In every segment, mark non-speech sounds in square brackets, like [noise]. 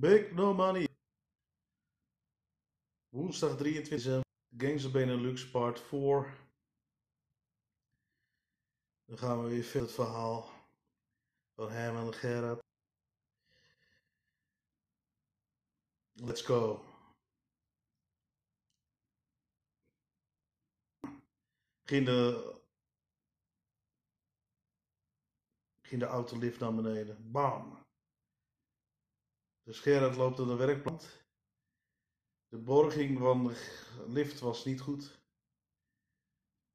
Big No Money. Woensdag 23 Gangs of Benelux part 4. Dan gaan we weer verder het verhaal van Herman en Gerard. Let's go. Ging de, ging de autolift naar beneden. Bam. Dus Gerard loopt naar de werkplaats. De borging van de lift was niet goed.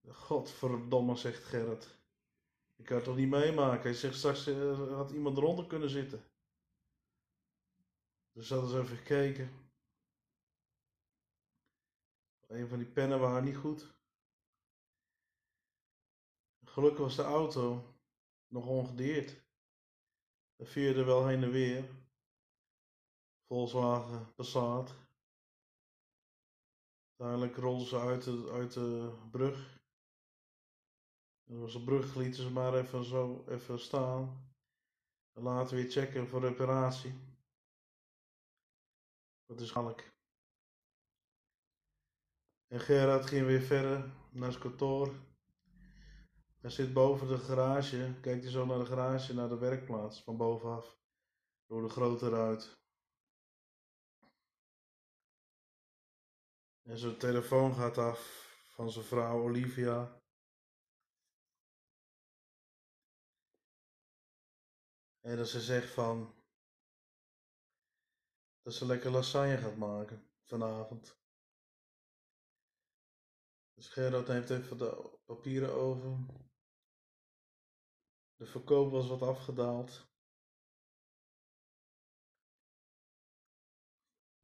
Godverdomme, zegt Gerrit. Ik kan het toch niet meemaken. Hij zegt straks uh, had iemand eronder kunnen zitten. Dus hadden ze even gekeken. Een van die pennen waren niet goed. Gelukkig was de auto nog ongedeerd. Hij veerde wel heen en weer. Volkswagen Passat. Uiteindelijk rolden ze uit de, uit de brug. Er was een brug, lieten ze maar even zo even staan. En later weer checken voor reparatie. Dat is gelijk. En Gerard ging weer verder naar zijn kantoor. Hij zit boven de garage, kijkt hij zo naar de garage, naar de werkplaats van bovenaf. Door de grote ruit. En zijn telefoon gaat af van zijn vrouw Olivia. En dat ze zegt van dat ze lekker lasagne gaat maken vanavond. Dus Gerard neemt even de papieren over. De verkoop was wat afgedaald.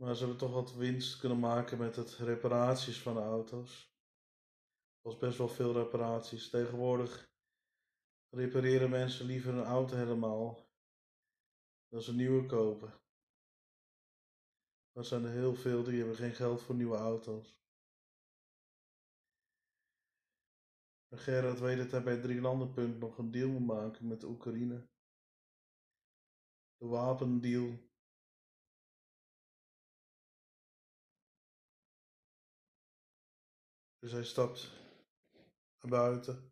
Maar ze hebben toch wat winst kunnen maken met het reparaties van de auto's. Er was best wel veel reparaties. Tegenwoordig repareren mensen liever een auto helemaal dan ze een nieuwe kopen. Er zijn er heel veel die hebben geen geld voor nieuwe auto's. En Gerard weet dat hij bij drie landenpunt nog een deal moet maken met de Oekraïne. De wapendeal Dus hij stapt naar buiten.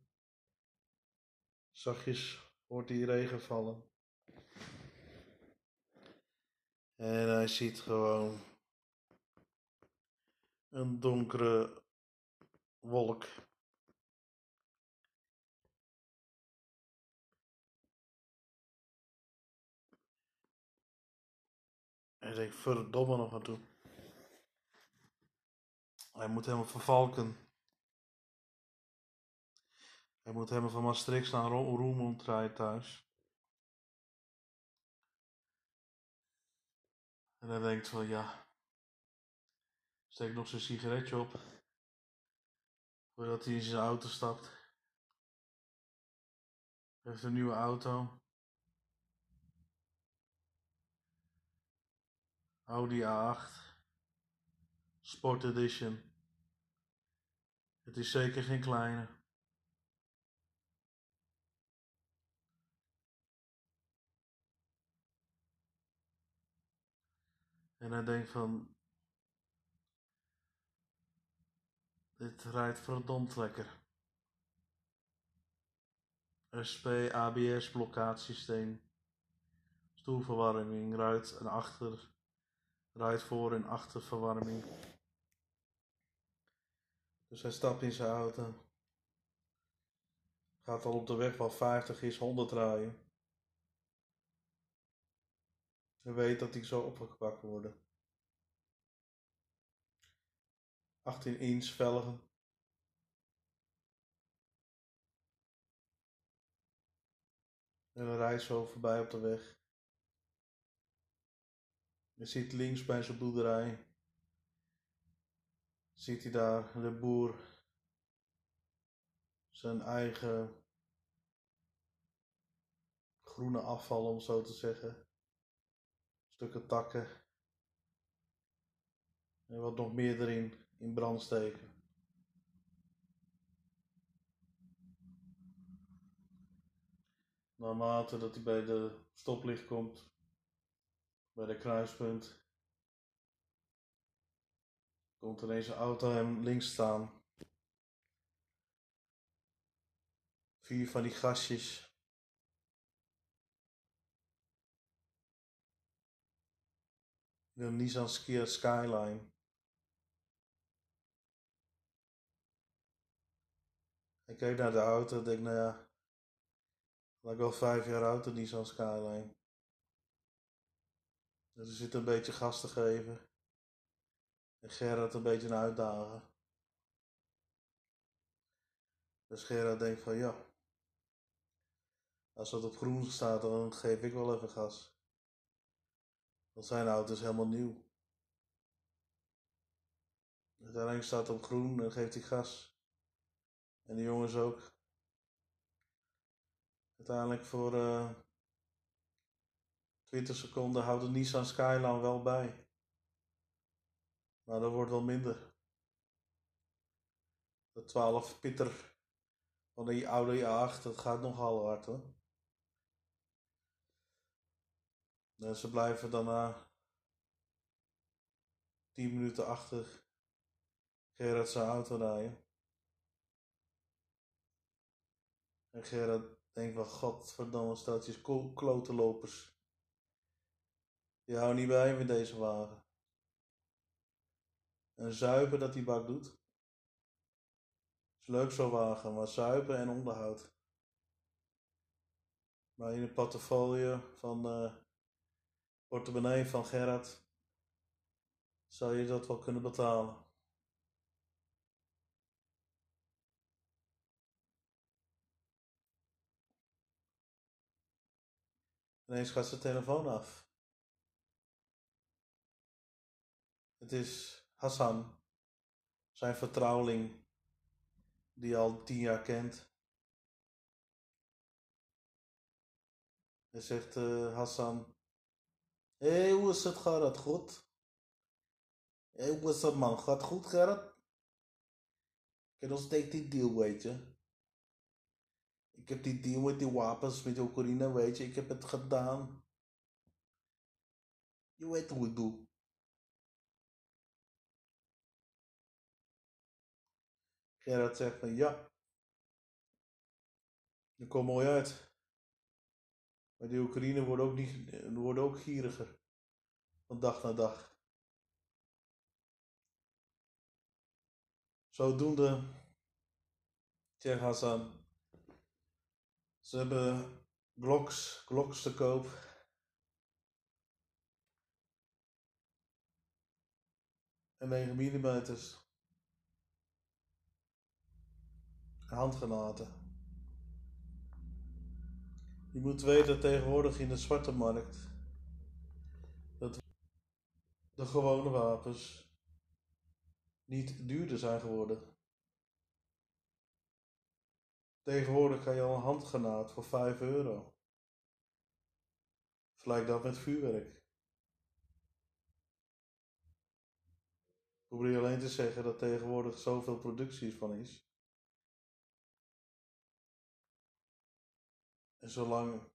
Zachtjes hoort hij regen vallen. En hij ziet gewoon een donkere wolk. Hij denkt, verdomme nog aan toe. Hij moet helemaal vervalken. Hij moet helemaal van Maastricht naar Roermond rijden thuis. En hij denkt van ja, steek nog zijn sigaretje op. Voordat hij in zijn auto stapt. Hij heeft een nieuwe auto. Audi A8. Sport Edition. Het is zeker geen kleine. En hij denkt van, dit rijdt verdomd lekker. SP ABS blokkaadssysteem, stoelverwarming, ruit en achter, ruit voor en achterverwarming. Dus hij stapt in zijn auto. Gaat al op de weg waar 50 is 100 rijden. Hij weet dat hij zo opgepakt worden. 18 inch velgen. En hij rijdt zo voorbij op de weg. Je ziet links bij zijn boerderij ziet hij daar de boer zijn eigen groene afval, om zo te zeggen. Stukken takken. En wat nog meer erin in brand steken. Naarmate dat hij bij de stoplicht komt, bij de kruispunt komt ineens een auto hem links staan. Vier van die gastjes. Een Nissan Skyline. Ik keek naar de auto en denk, nou ja, lijkt wel vijf jaar oud, de Nissan Skyline. Dus er zit een beetje gas te geven. En Gerard een beetje een uitdagen. Dus Gerard denkt van ja, als dat op groen staat, dan geef ik wel even gas. Want zijn auto is helemaal nieuw. Uiteindelijk staat op groen en geeft hij gas. En de jongens ook. Uiteindelijk voor uh, eh, 20 seconden houdt de Nissan Skyline wel bij. Maar dat wordt wel minder. De 12 pitter van die oude A8, dat gaat nogal hard hoor. En ze blijven daarna 10 minuten achter Gerard zijn auto rijden. En Gerard denkt van godverdamme staatjes klote lopers. Die houden niet bij met deze wagen. En zuipen dat die bak doet. Is leuk zo'n wagen, maar zuipen en onderhoud. Maar in het portfolio van uh, portemonnee van Gerard zou je dat wel kunnen betalen. Ineens gaat zijn telefoon af. Het is Hassan, zijn vertrouweling, die al tien jaar kent. Hij zegt uh, Hassan, hé, hey, hoe is het? Goed? Hé, hey, hoe is het, man? Gaat goed, Gerard? Ik heb nog die deal, weet je. Ik heb die deal met die wapens, met Oekraïne, weet je. Ik heb het gedaan. Je weet hoe ik doe. Gerard zegt van ja, dat komt mooi uit. Maar die Oekraïne wordt ook, niet, wordt ook gieriger. Van dag naar dag. Zodoende, zegt Hassan, ze hebben Glocks, Glocks te koop. En 9 mm. handgranaten. Je moet weten tegenwoordig in de zwarte markt dat de gewone wapens niet duurder zijn geworden. Tegenwoordig kan je al een handgranaat voor 5 euro. Vergelijk dat met vuurwerk. Probeer alleen te zeggen dat tegenwoordig zoveel productie van is. En zolang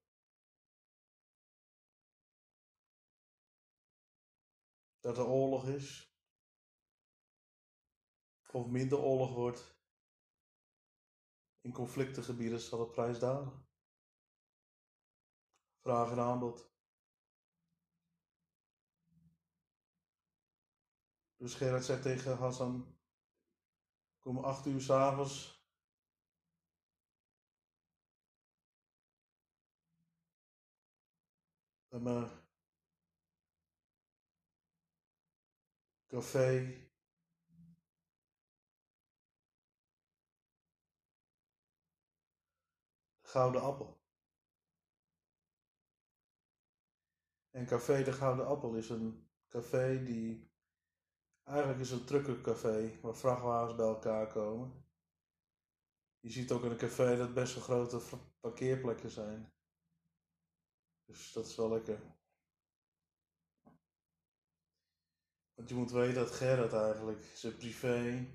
dat er oorlog is, of minder oorlog wordt, in conflictengebieden zal de prijs dalen. Vraag en aanbod. Dus Gerard zegt tegen Hassan, kom acht uur s'avonds maar café. Gouden Appel. En Café de Gouden Appel is een café die eigenlijk is een truckercafé waar vrachtwagens bij elkaar komen. Je ziet ook in een café dat best wel grote parkeerplekken zijn. Dus dat is wel lekker. Want je moet weten dat Gerrit eigenlijk zijn privé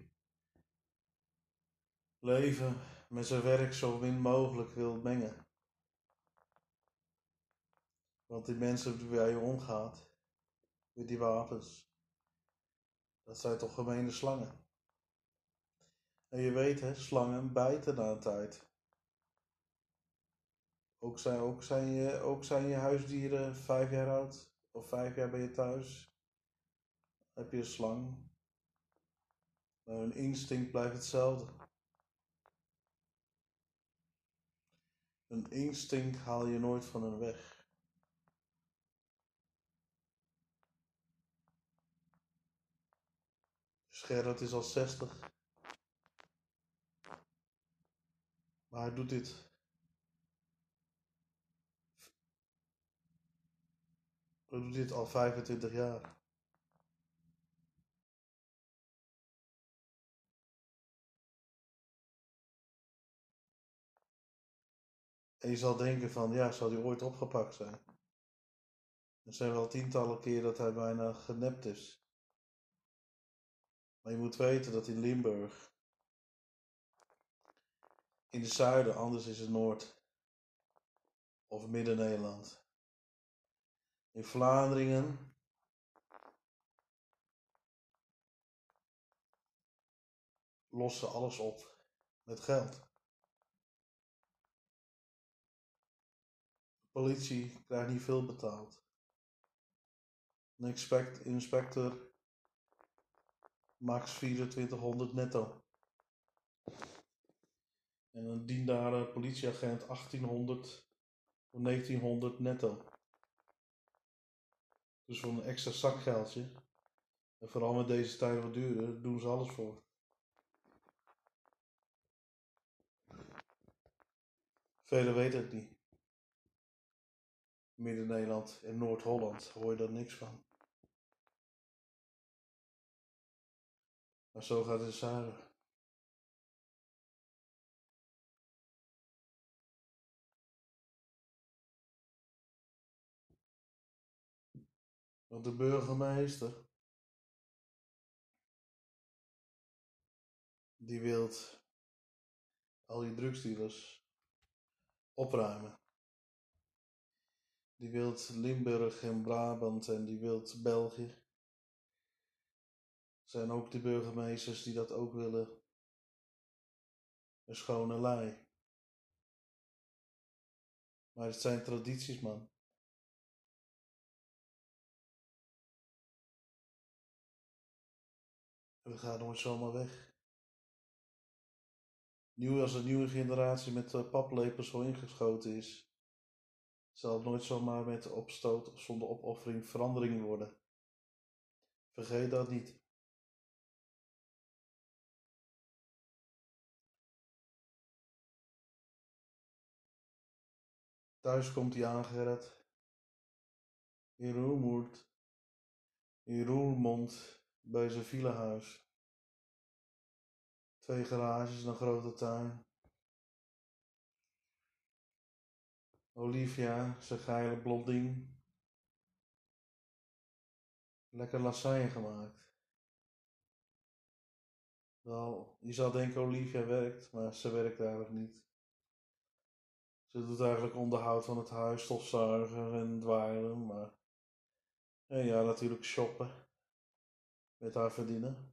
leven met zijn werk zo min mogelijk wil mengen. Want die mensen die bij je omgaat, met die wapens. Dat zijn toch gemene slangen. En je weet, hè, slangen bijten na een tijd. Ook zijn, ook, zijn je, ook zijn je huisdieren vijf jaar oud, of vijf jaar ben je thuis. heb je een slang. Maar hun instinct blijft hetzelfde. Een instinct haal je nooit van hun weg. Gerrit is al 60. Maar hij doet dit. Hij doet dit al 25 jaar. En je zal denken van, ja, zal hij ooit opgepakt zijn? Er zijn wel tientallen keer dat hij bijna genept is. Maar je moet weten dat in Limburg, in het zuiden, anders is het Noord of Midden-Nederland. In Vlaanderen lossen alles op met geld. Politie krijgt niet veel betaald. Een inspect, inspector max 2400 netto. En een dienare politieagent 1800 of 1900 netto. Dus voor een extra zakgeldje. En vooral met deze tijden wat duurder, doen ze alles voor. Velen weten het niet. Midden-Nederland en Noord-Holland hoor je daar niks van. Maar zo gaat het zuiden. Want de burgemeester, die wilt al die drugsdealers opruimen. Die wilt Limburg en Brabant en die wilt België. Zijn ook de burgemeesters die dat ook willen. Een schone lei. Maar het zijn tradities, man. We gaan nooit zomaar weg. Nu als een nieuwe generatie met paplepels zo ingeschoten is, zal nooit zomaar met opstoot of zonder opoffering verandering worden. Vergeet dat niet. Thuis komt hij aangerend. In Roermoed. In Roermond. Bij zijn villahuis. Twee garages en een grote tuin. Olivia, zijn geile blonding. Lekker lasagne gemaakt. Wel, je zou denken Olivia werkt, maar ze werkt eigenlijk niet. Ze doet eigenlijk onderhoud van het huis, stofzuigen en dweilen, maar... En ja, natuurlijk shoppen. Met haar verdienen.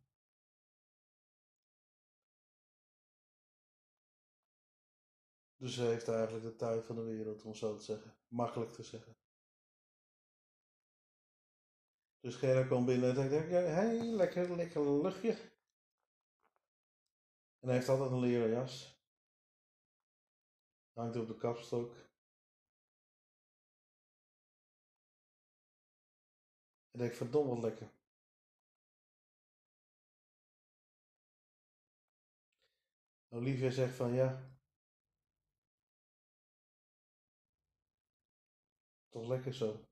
Dus ze heeft eigenlijk de tijd van de wereld, om zo te zeggen. Makkelijk te zeggen. Dus Gerrit kwam binnen en dacht, hé, hey, lekker, lekker luchtje. En hij heeft altijd een leren jas. Hangt op de kapstok. En denk, verdomme wat lekker. Olivia zegt van ja, Toch lekker zo.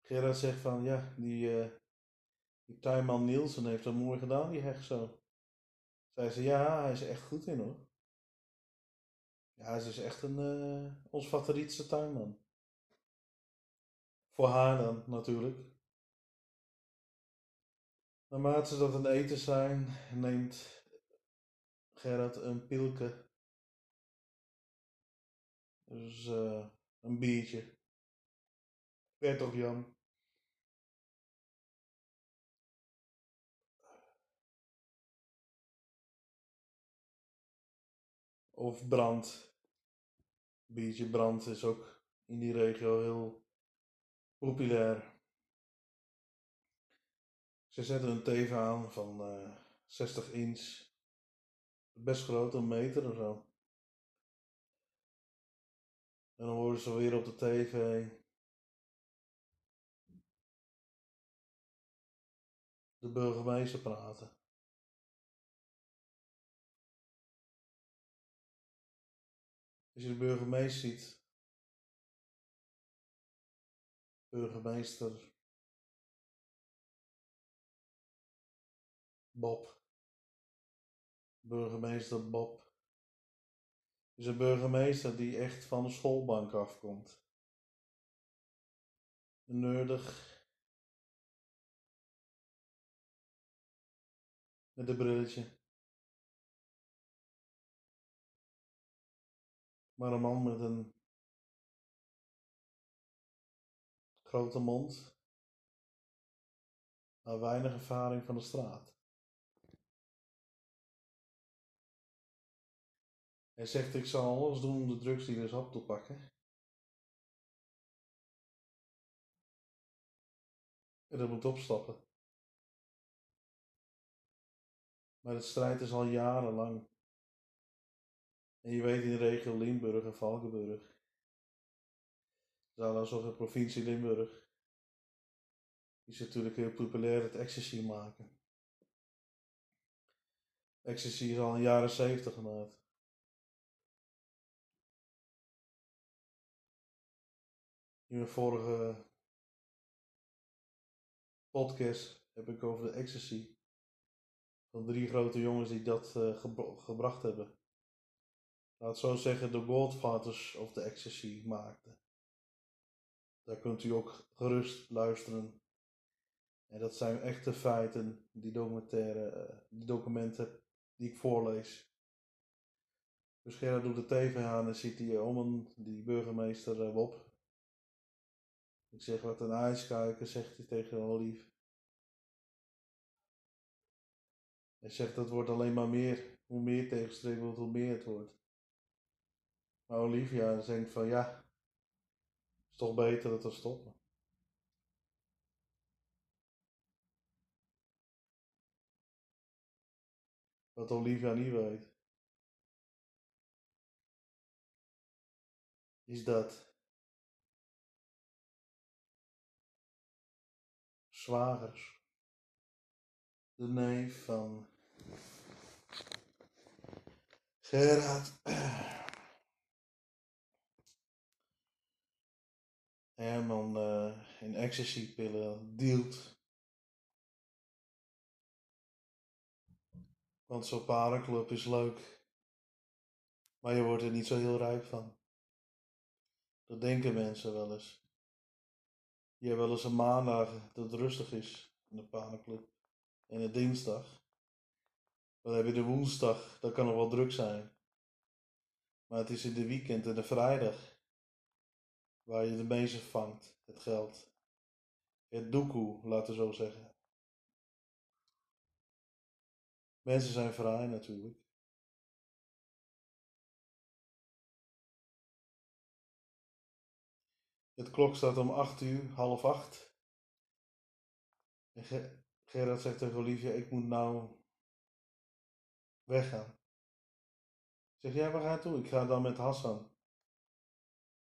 Gerard zegt van ja, die, uh, die tuinman Nielsen heeft dat mooi gedaan, die hecht zo. Zij ze ja, hij is echt goed in hoor. Ja, hij is dus echt een, uh, ons favorietste tuinman. Voor haar dan natuurlijk. Naarmate ze dat een eten zijn, neemt Gerard een pilke dus uh, een biertje. Werd toch Jan? Of brand. Biertje brand is ook in die regio heel populair. Ze zetten een TV aan van uh, 60 inch. Best groot, een meter of zo. En dan horen ze weer op de tv. De burgemeester praten. Als je de burgemeester ziet, burgemeester Bob, burgemeester Bob, is een burgemeester die echt van de schoolbank afkomt. Nerdig. Met een brilletje. Maar een man met een grote mond, maar weinig ervaring van de straat. Hij zegt: Ik zal alles doen om de drugsdealers op te pakken. En dat moet opstappen. Maar het strijd is al jarenlang. En je weet in de regio Limburg en Valkenburg. Zou alsof de provincie Limburg. Is natuurlijk heel populair het ecstasy maken. Ecstasy is al in de jaren 70 gemaakt. In mijn vorige podcast heb ik over de ecstasy. Van drie grote jongens die dat uh, gebracht hebben. Laat zo zeggen, de Godfathers of de ecstasy maakten. Daar kunt u ook gerust luisteren. En dat zijn echte feiten, die documentaire, uh, die documenten die ik voorlees. Dus Gerard doet de tv aan en ziet die om die burgemeester Bob. Ik zeg wat een ijskijker, zegt hij tegen Olief. Hij zegt dat wordt alleen maar meer. Hoe meer tegenstreven wordt, hoe meer het wordt. Maar Olivia denkt van ja, het is toch beter dat we stoppen. Wat Olivia niet weet, is dat zwagers, de neef van Gerard Herman uh, in ecstasy-pillen. Want zo'n parenclub is leuk, maar je wordt er niet zo heel rijk van. Dat denken mensen wel eens. Je hebt wel eens een maandag dat het rustig is in de parenclub en een dinsdag. Dan heb je de woensdag, dat kan nog wel druk zijn. Maar het is in de weekend en de vrijdag waar je de meeste vangt, het geld. Het doekoe, laten we zo zeggen. Mensen zijn vrij natuurlijk. Het klok staat om acht uur, half acht. En Gerard zegt tegen Olivia, ik moet nou weggaan. Ik zeg, ja, waar ga je toe? Ik ga dan met Hassan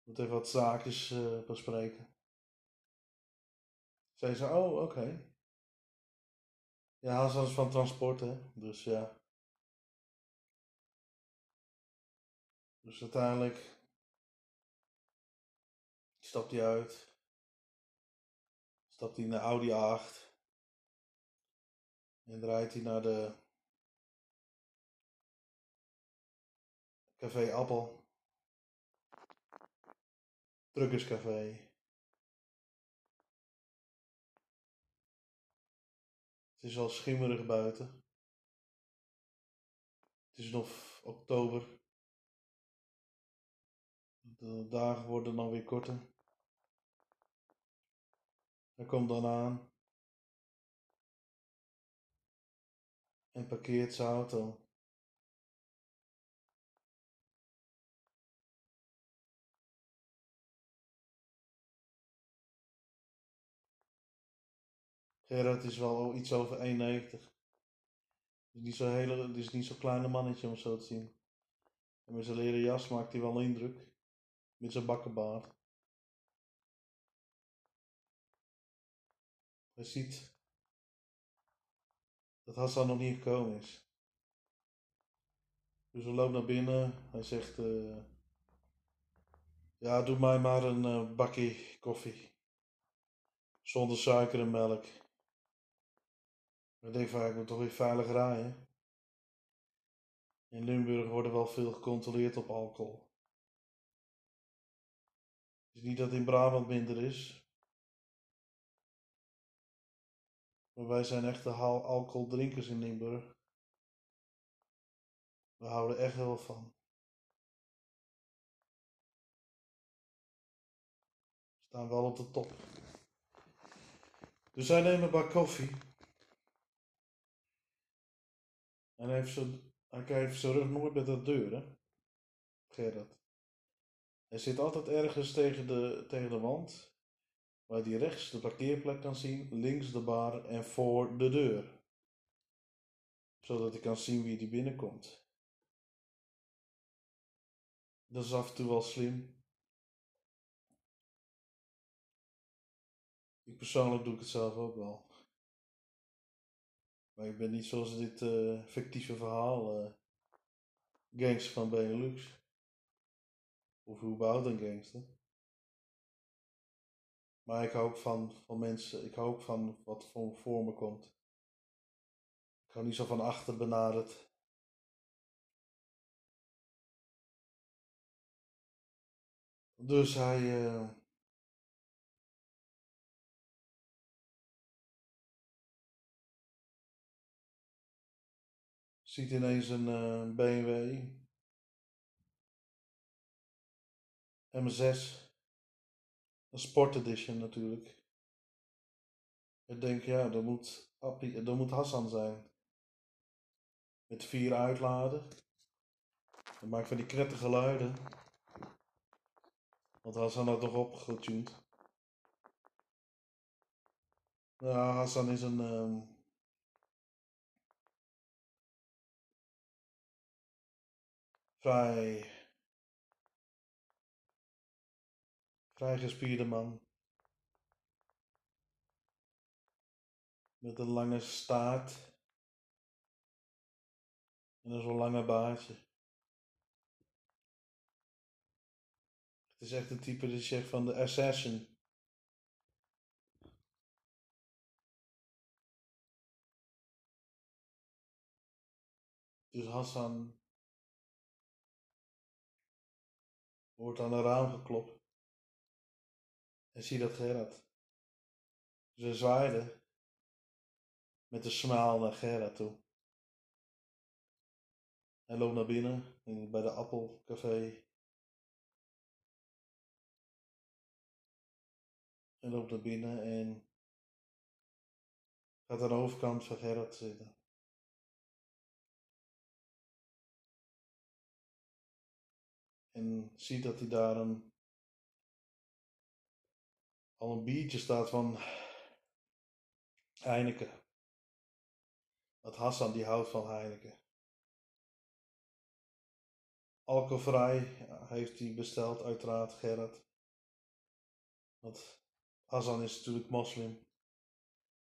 moet even wat zaakjes uh, bespreken. Zei ze, oh, oké. Ja, Hassan is van transport, hè. Dus ja. Dus uiteindelijk stapt hij uit. Stapt hij naar Audi A8. En draait hij naar de Café Appel. Drukkerscafé. Het is al schimmerig buiten. Het is nog oktober. De dagen worden dan weer korter. Hij komt dan aan. En parkeert zijn auto. Gerard is wel iets over 1,90. Is niet hele, is niet zo'n kleine mannetje om zo te zien. En met zijn leren jas maakt hij wel indruk. Met zijn bakkenbaard. Hij ziet dat Hassan nog niet gekomen is. Dus we lopen naar binnen. Hij zegt: uh, Ja, doe mij maar een uh, bakje koffie. Zonder suiker en melk. Ik denk van, ik moet toch weer veilig rijden. In Limburg worden wel veel gecontroleerd op alcohol. Het is niet dat in Brabant minder is. Maar wij zijn echte alcoholdrinkers in Limburg. We houden echt heel van. We staan wel op de top. Dus wij nemen een bak koffie. En hij heeft zijn, hij zijn rug nooit met de deur, hè? Gerard. Hij zit altijd ergens tegen de, tegen de wand, waar hij rechts de parkeerplek kan zien, links de bar en voor de deur. Zodat hij kan zien wie er binnenkomt. Dat is af en toe wel slim. Ik persoonlijk doe ik het zelf ook wel. Maar ik ben niet zoals dit uh, fictieve verhaal. Uh, gangster van Benelux. Of hoe bouwt een gangster? Maar ik hou ook van, van mensen, ik hou ook van wat voor, voor me komt. Ik hou niet zo van achter benaderd. Dus hij, uh, Ziet ineens een eh, BMW. M6. Een Sport Edition natuurlijk. Ik denk, ja, dat moet, Appie, dat moet Hassan zijn. Met vier uitladen. Dat maakt van die krette geluiden. Want Hassan had nog opgetuned. Ja, Hassan is een... Um, vrij, vrij gespierde man. Met een lange staart. En een zo'n lange baardje. Het is echt een type die zegt van de assassin. Dus Hassan wordt aan een raam geklopt. En zie dat Gerard. Ze zwaaide met een smaal naar Gerard toe. Hij loopt naar binnen bij de Appelcafé. Hij loopt naar binnen en gaat aan de overkant van Gerard zitten. En ziet dat hij daar een, al een biertje staat van Heineken. Dat Hassan die houdt van Heineken. Alcoholvrij heeft hij besteld, uiteraard Gerard. Want Hassan is natuurlijk moslim.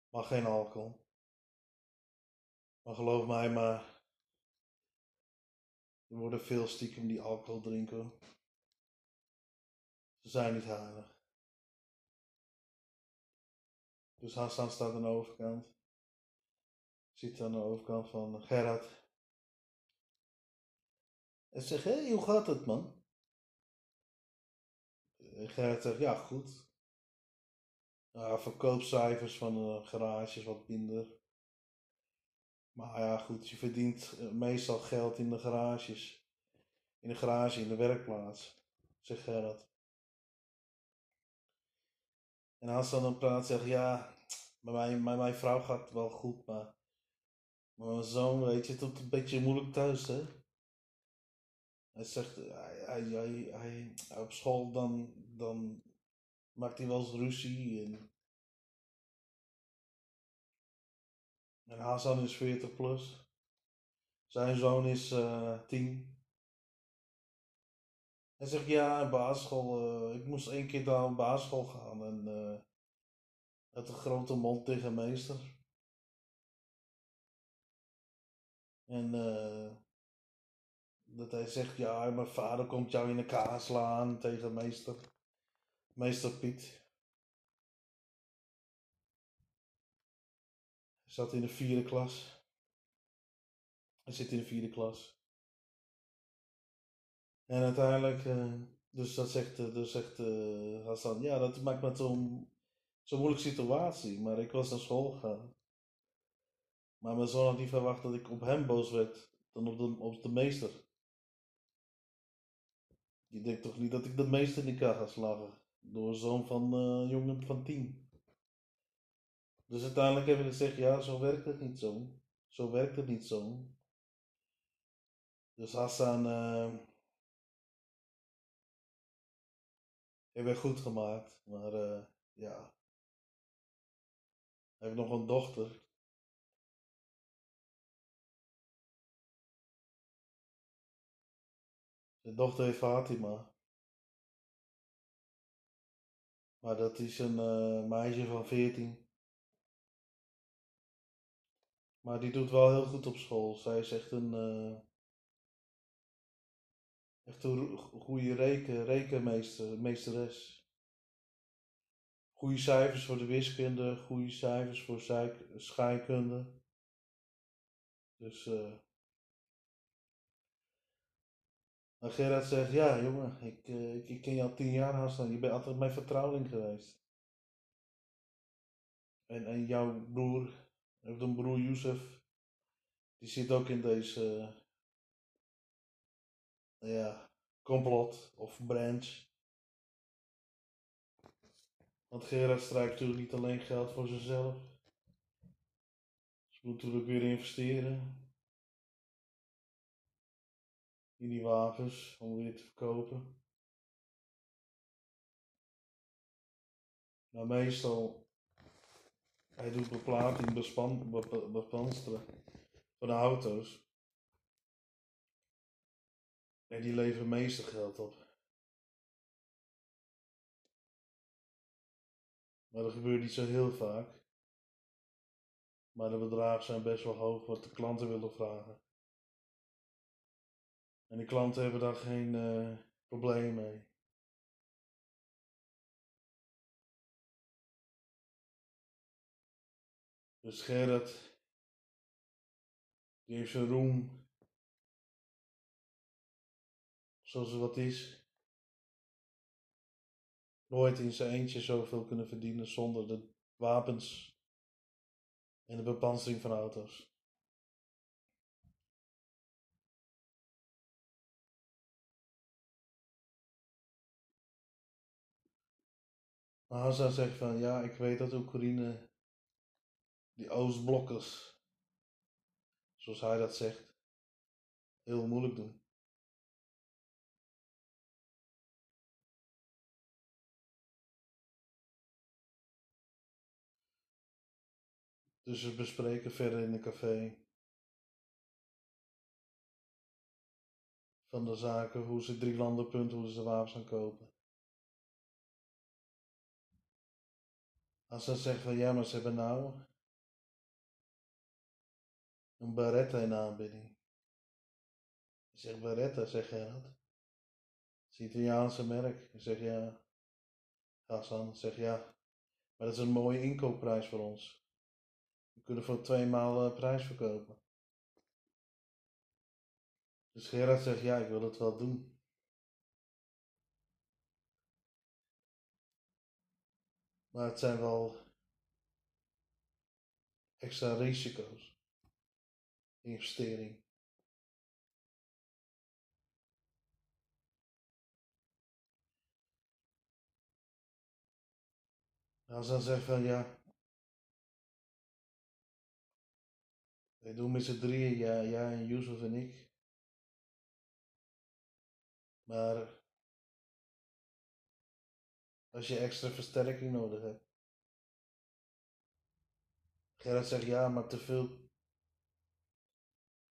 Maar geen alcohol. Maar geloof mij maar, er worden veel stiekem die alcohol drinken. Ze zijn niet heilig. Dus Hassan staat aan de overkant. Ziet aan de overkant van Gerard. En zegt, hé, hoe gaat het man? Gerard zegt, ja goed. Ja, verkoopcijfers van de garages wat minder. Maar ja, goed, je verdient eh, meestal geld in de garages. In de garage, in de werkplaats, zegt Gerard. En Hassan dan praat zegt, ja, mijn, bij mijn vrouw gaat wel goed, maar, maar mijn zoon, weet je, het een beetje moeilijk thuis, hè. Hij zegt, hij, hij, hij, hij, op school dan, dan maakt hij wel eens ruzie en... En Hassan is 40 plus. Zijn zoon is uh, 10. Hij zegt ja, basisschool. Uh, ik moest één keer naar een basisschool gaan en uh, een grote mond tegen meester. En uh, dat hij zegt ja, mijn vader komt jou in de kaas slaan tegen meester. Meester Piet. Hij zat in de vierde klas. Hij zit in de vierde klas. En uiteindelijk, uh, dus dat zegt, uh, dus zegt uh, Hassan, ja, dat maakt me zo'n zo moeilijke situatie. Maar ik was naar school gegaan. Maar mijn zoon had niet verwacht dat ik op hem boos werd dan op de, op de meester. Je denkt toch niet dat ik de meester in elkaar ga slagen door zoon van jongen van tien. Dus uiteindelijk heb ik gezegd, ja, zo werkt het niet zo. Zo werkt het niet zo. Dus Hassan Ik ben goed gemaakt, maar uh, ja. Hij heeft nog een dochter. Zijn dochter heeft Fatima. Maar dat is een uh, meisje van 14. Maar die doet wel heel goed op school. Zij is echt een. Uh, Een goede reken, rekenmeester, meesteres. Goede cijfers voor de wiskunde, goede cijfers voor scheikunde. Dus. Uh... En Gerard zegt: Ja, jongen, ik, uh, ik, ken je al tien jaar haast. Je bent altijd mijn vertrouweling geweest. En, en jouw broer, een broer Youssef, die zit ook in deze ja, complot of branch. Want Gerard strijkt natuurlijk niet alleen geld voor zichzelf. Ze moet natuurlijk weer investeren. In die wapens om weer te verkopen. Nou, meestal, hij doet beplating, bespan, van de auto's. En die leveren meeste geld op. Maar dat gebeurt niet zo heel vaak. Maar de bedragen zijn best wel hoog wat de klanten willen vragen. En de klanten hebben daar geen uh, probleem mee. Dus Gerrit, die heeft zijn roem zoals wat is. Nooit in zijn eentje zoveel kunnen verdienen zonder de wapens en de bepansering van auto's. Maar Hazza zegt van ja, ik weet dat Oekraïne die Oostblokkers, zoals hij dat zegt, heel moeilijk doen. Dus we bespreken verder in een café. Van de zaken, hoe ze drie landenpunten, hoe ze de wapens gaan kopen. Als ze zeggen van ja, maar ze hebben nou een Beretta in aanbieding. Ik zeg Beretta, zeg dat? Het is Italiaanse merk. Ik zeg ja. Hassan zeg ja. Maar dat is een mooie inkoopprijs voor ons. Kunnen voor twee maal uh, prijs verkopen. Dus Gerard zegt, ja, ik wil het wel doen. Maar het zijn wel extra risico's. Investering. Als dan zegt van ja. We doen met z'n drieën, ja, jij en Yusuf en ik. Maar als je extra versterking nodig hebt. Gerrit zegt ja, maar te veel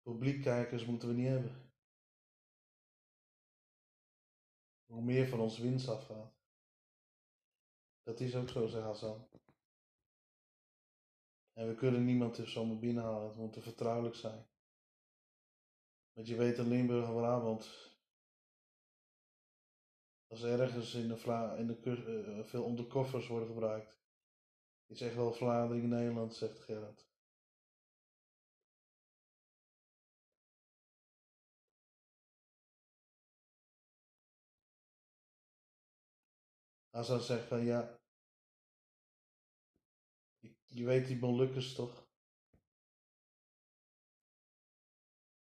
publiekkijkers moeten we niet hebben. Hoe meer van ons winst afgaat. Dat is ook zo, zegt Hassan. En we kunnen niemand er zomaar binnenhalen. Het moet vertrouwelijk zijn. Want je weet in Limburg en. Als ergens in de, Vla in de uh, veel onderkoffers worden gebruikt. Is echt wel Vlaanderen Nederland, zegt Gerard. Als hij zegt van ja, je weet die Molukkers toch?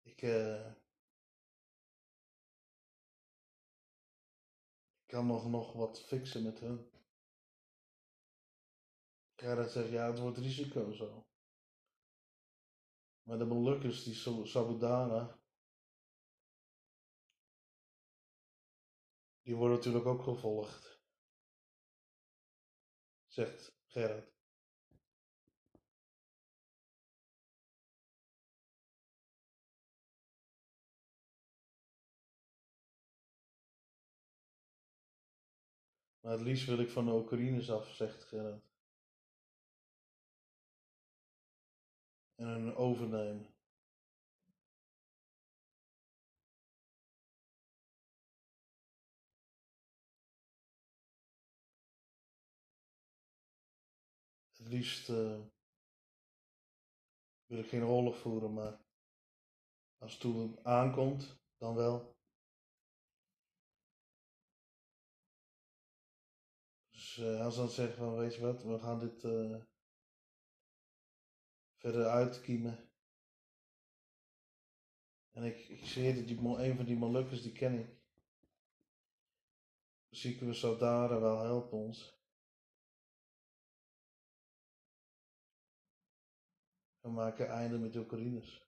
Ik, uh, kan nog, nog wat fixen met hun. Gerrit zegt ja, het wordt risico zo. Maar de Molukkers, die Sabudana, die worden natuurlijk ook gevolgd zegt Gerard. Maar het liefst wil ik van de Oekraïners af, zegt Gerard. En een overnemen. Het liefst uh, wil ik geen oorlog voeren, maar als het toe aankomt, dan wel. Dus uh, als dan zeggen van, weet je wat, we gaan dit uh, verder uitkiemen. En ik, ik zie dat die, een van die Molukkers, die ken ik. Zieken we Saudara wel helpen ons. We maken einde met de Oekraïners.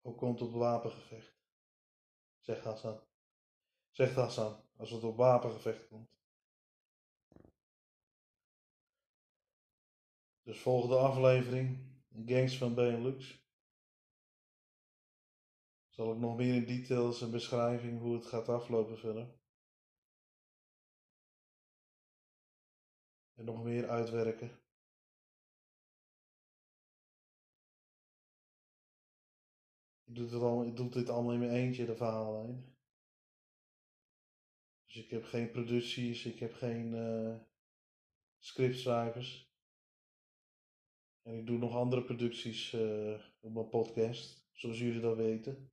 Ook komt op wapengevecht, zegt Hassan. Zegt Hassan, als het op wapengevecht komt. Dus volgende aflevering, Gangs van Benelux. Zal ik nog meer in details en beschrijving hoe het gaat aflopen verder. en nog meer uitwerken. Ik doe, het al, ik doe dit allemaal in mijn eentje, de verhaallijn. Dus ik heb geen producties, ik heb geen uh, scriptschrijvers. En ik doe nog andere producties uh, op mijn podcast, zoals jullie dat weten.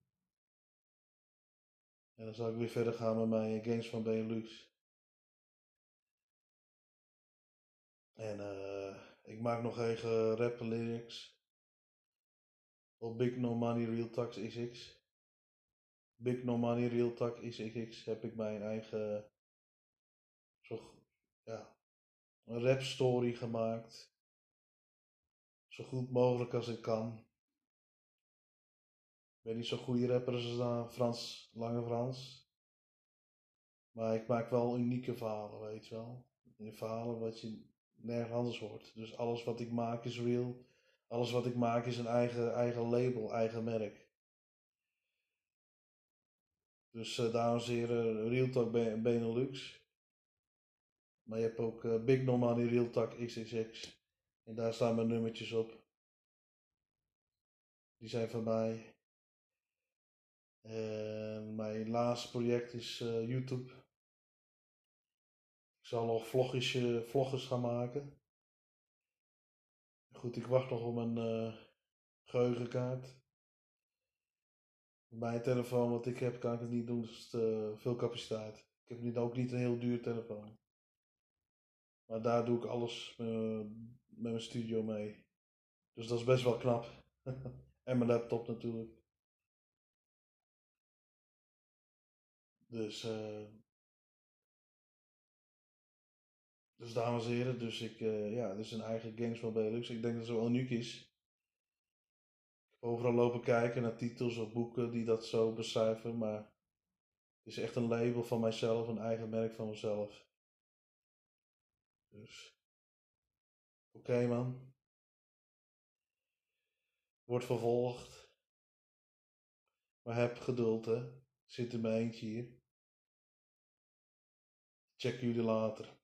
En dan zal ik weer verder gaan met mijn Games van Benelux. En uh, ik maak nog eigen rap lyrics. Op Big No Money Real Tax XX. Big No Money Real Tax XX heb ik mijn eigen zo, ja, een rap story gemaakt. Zo goed mogelijk als ik kan. Ik ben niet zo'n goede rapper als Frans, Lange Frans. Maar ik maak wel unieke verhalen, weet je wel. In verhalen wat je nergens anders hoort. Dus alles wat ik maak is real. Alles wat ik maak is een eigen, eigen label, eigen merk. Dus uh, dames en heren, Real Talk Benelux. Maar je hebt ook uh, Big No Money Real Talk XXX. En daar staan mijn nummertjes op. Die zijn mij. En mijn laatste project is YouTube. Ik zal nog vlogjes, gaan maken. Goed, ik wacht nog op uh, geheugenkaart. Mijn telefoon wat ik heb, kan ik het niet doen, dus te veel capaciteit. Ik heb nu ook niet een heel duur telefoon. Maar daar doe ik alles uh, met mijn studio mee. Dus dat is best wel knap. [laughs] en mijn laptop natuurlijk. Dus uh, Dus dames en heren, dus ik, ja, dus een eigen Games Belux. Ik denk dat het wel uniek is. Overal lopen kijken naar titels of boeken die dat zo becijferen, maar het is echt een label van mijzelf, een eigen merk van mezelf. Dus, oké man. Wordt vervolgd. Maar heb geduld hè. Zit in mijn eentje hier. Check jullie later.